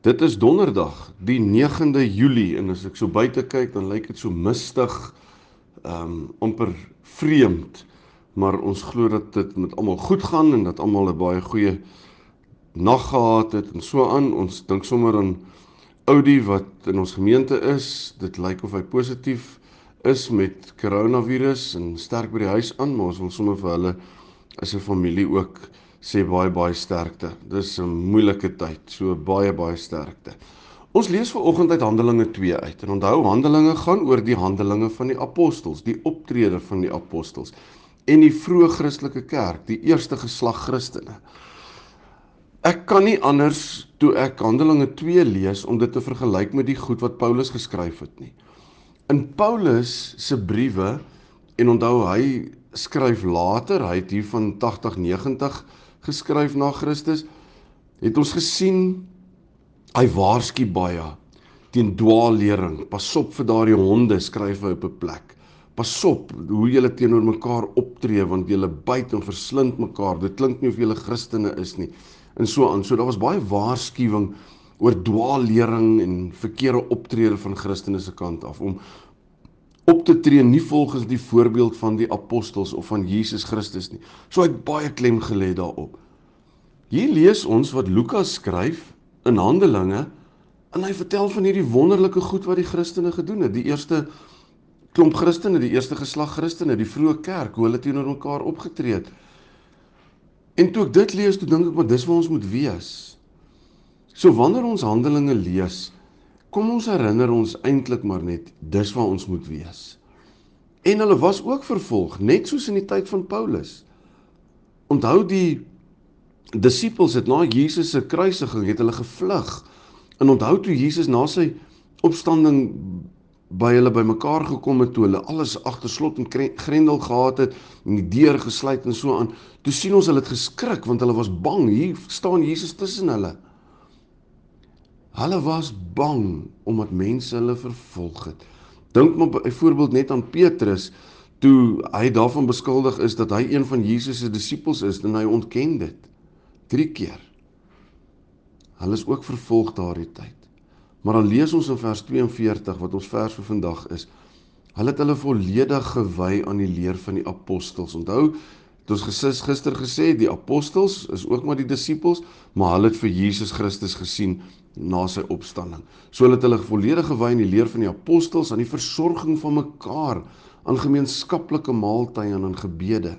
Dit is Donderdag, die 9de Julie en as ek so buite kyk, dan lyk dit so mistig, ehm um, amper vreemd, maar ons glo dat dit met almal goed gaan en dat almal 'n baie goeie nag gehad het en so aan. Ons dink sommer aan Oudie wat in ons gemeente is. Dit lyk of hy positief is met koronavirus en sterk by die huis aan, maar ons wil sommer vir hulle as 'n familie ook sê baie baie sterkte. Dis 'n moeilike tyd, so baie baie sterkte. Ons lees ver oggend uit Handelinge 2 uit. En onthou Handelinge gaan oor die handelinge van die apostels, die optrede van die apostels en die vroeë Christelike kerk, die eerste geslag Christene. Ek kan nie anders toe ek Handelinge 2 lees om dit te vergelyk met die goed wat Paulus geskryf het nie. In Paulus se briewe en onthou hy skryf later, hy het hier van 80 90 geskryf na Christus, het ons gesien hy waarsku baie teen dwaallering. Pasop vir daardie honde skryf hy op 'n plek. Pasop hoe julle teenoor mekaar optree want julle byt en verslind mekaar. Dit klink nie of julle Christene is nie. En so aan. So daar was baie waarskuwing oor dwaallering en verkeerde optrede van Christene se kant af om op te tree nie volgens die voorbeeld van die apostels of van Jesus Christus nie. So hy het baie klem gelê daarop. Hier lees ons wat Lukas skryf in Handelinge en hy vertel van hierdie wonderlike goed wat die Christene gedoen het. Die eerste klomp Christene, die eerste geslag Christene, die vroeë kerk, hoe hulle teenoor mekaar opgetree het. En toe ek dit lees, toe dink ek maar dis waar ons moet wees. So wanneer ons Handelinge lees, kom ons herinner ons eintlik maar net dis waar ons moet wees. En hulle was ook vervolg, net soos in die tyd van Paulus. Onthou die disippels het na Jesus se kruisiging het hulle gevlug. En onthou toe Jesus na sy opstanding by hulle bymekaar gekom het toe hulle alles agter slot en grendel gehad het en die deur gesluit en so aan. Toe sien ons hulle het geskrik want hulle was bang. Hier staan Jesus tussen hulle. Hulle was bang omdat mense hulle vervolg het. Dink maar byvoorbeeld net aan Petrus toe hy daarvan beskuldig is dat hy een van Jesus se disippels is en hy ontken dit 3 keer. Hulle is ook vervolg daardie tyd. Maar dan lees ons in vers 42 wat ons vers vir vandag is. Hulle het hulle volledig gewy aan die leer van die apostels. Onthou, het ons gesis gister gesê die apostels is ook maar die disippels, maar hulle het vir Jesus Christus gesien na sy opstanding. So hulle het hulle volledig gewy aan die leer van die apostels, aan die versorging van mekaar, aan gemeenskaplike maaltye en aan gebede.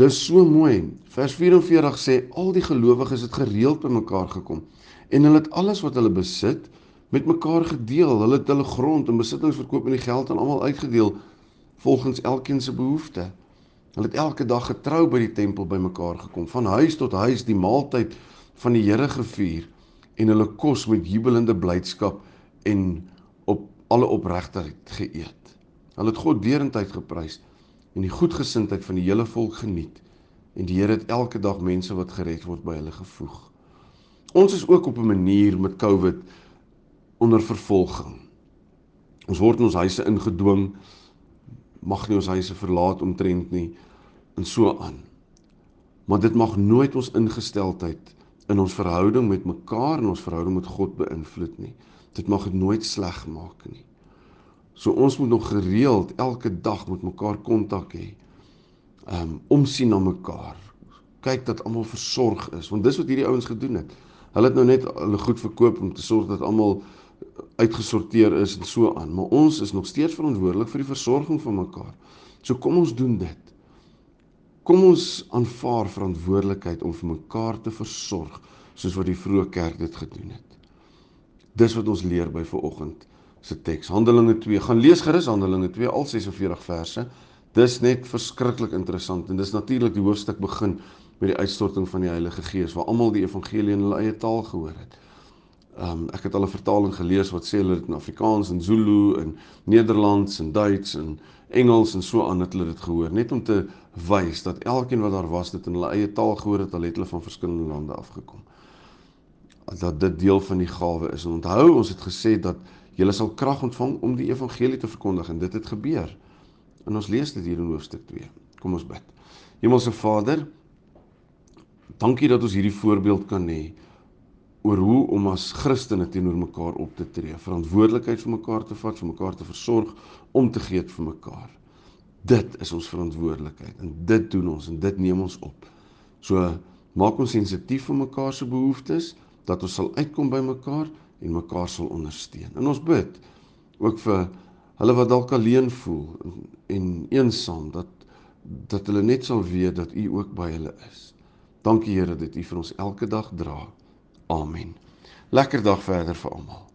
Dis so mooi. Vers 44 sê al die gelowiges het gereeld by mekaar gekom en hulle het alles wat hulle besit met mekaar gedeel. Hulle het hulle grond en besittings verkoop en die geld aan almal uitgedeel volgens elkeen se behoefte. Hulle het elke dag getrou by die tempel by mekaar gekom, van huis tot huis die maaltyd van die Here gevier en hulle kos met jubelende blydskap en op alle opregtheid geëet. Hulle het God deurentyd geprys en die goedgesindheid van die hele volk geniet en die Here het elke dag mense wat gered word by hulle gevoeg. Ons is ook op 'n manier met COVID onder vervolging. Ons word in ons huise ingedwing, mag nie ons huise verlaat omtrent nie en so aan. Maar dit mag nooit ons ingesteldheid in ons verhouding met mekaar en ons verhouding met God beïnvloed nie. Dit mag dit nooit sleg maak nie. So ons moet nog gereeld elke dag met mekaar kontak hê. Um omsien na mekaar. Kyk dat almal versorg is, want dis wat hierdie ouens gedoen het. Hulle het nou net hulle goed verkoop om te sorg dat almal uitgesorteer is en so aan, maar ons is nog steeds verantwoordelik vir die versorging van mekaar. So kom ons doen dit. Kom ons aanvaar verantwoordelikheid om vir mekaar te versorg soos wat die vroeë kerk dit gedoen het. Dis wat ons leer by vanoggend se teks. Handelinge 2. Gaan lees gerus Handelinge 2 al 46 verse. Dis net verskriklik interessant en dis natuurlik die hoofstuk begin met die uitstorting van die Heilige Gees waar almal die evangelie in hulle eie taal gehoor het. Ehm um, ek het al 'n vertaling gelees wat sê hulle dit in Afrikaans en Zulu en Nederlands en Duits en Engels en so aan het hulle dit gehoor net om te wys dat elkeen wat daar was dit in hulle eie taal gehoor het al het hulle van verskillende lande afgekom. Dat dit deel van die gawe is. En onthou ons het gesê dat jy sal krag ontvang om die evangelie te verkondig en dit het gebeur. En ons lees dit hier in hoofstuk 2. Kom ons bid. Hemelse Vader, dankie dat ons hierdie voorbeeld kan hê oor hoe om as Christene teenoor mekaar op te tree, verantwoordelikheid vir mekaar te vat, vir mekaar te versorg, om te gee vir mekaar. Dit is ons verantwoordelikheid en dit doen ons en dit neem ons op. So maak ons sensitief vir mekaar se behoeftes dat ons sal uitkom by mekaar en mekaar sal ondersteun. En ons bid ook vir hulle wat dalk alleen voel en, en eensaam dat dat hulle net sal weet dat U ook by hulle is. Dankie Here dat U vir ons elke dag dra. Amen. Lekker dag verder vir almal.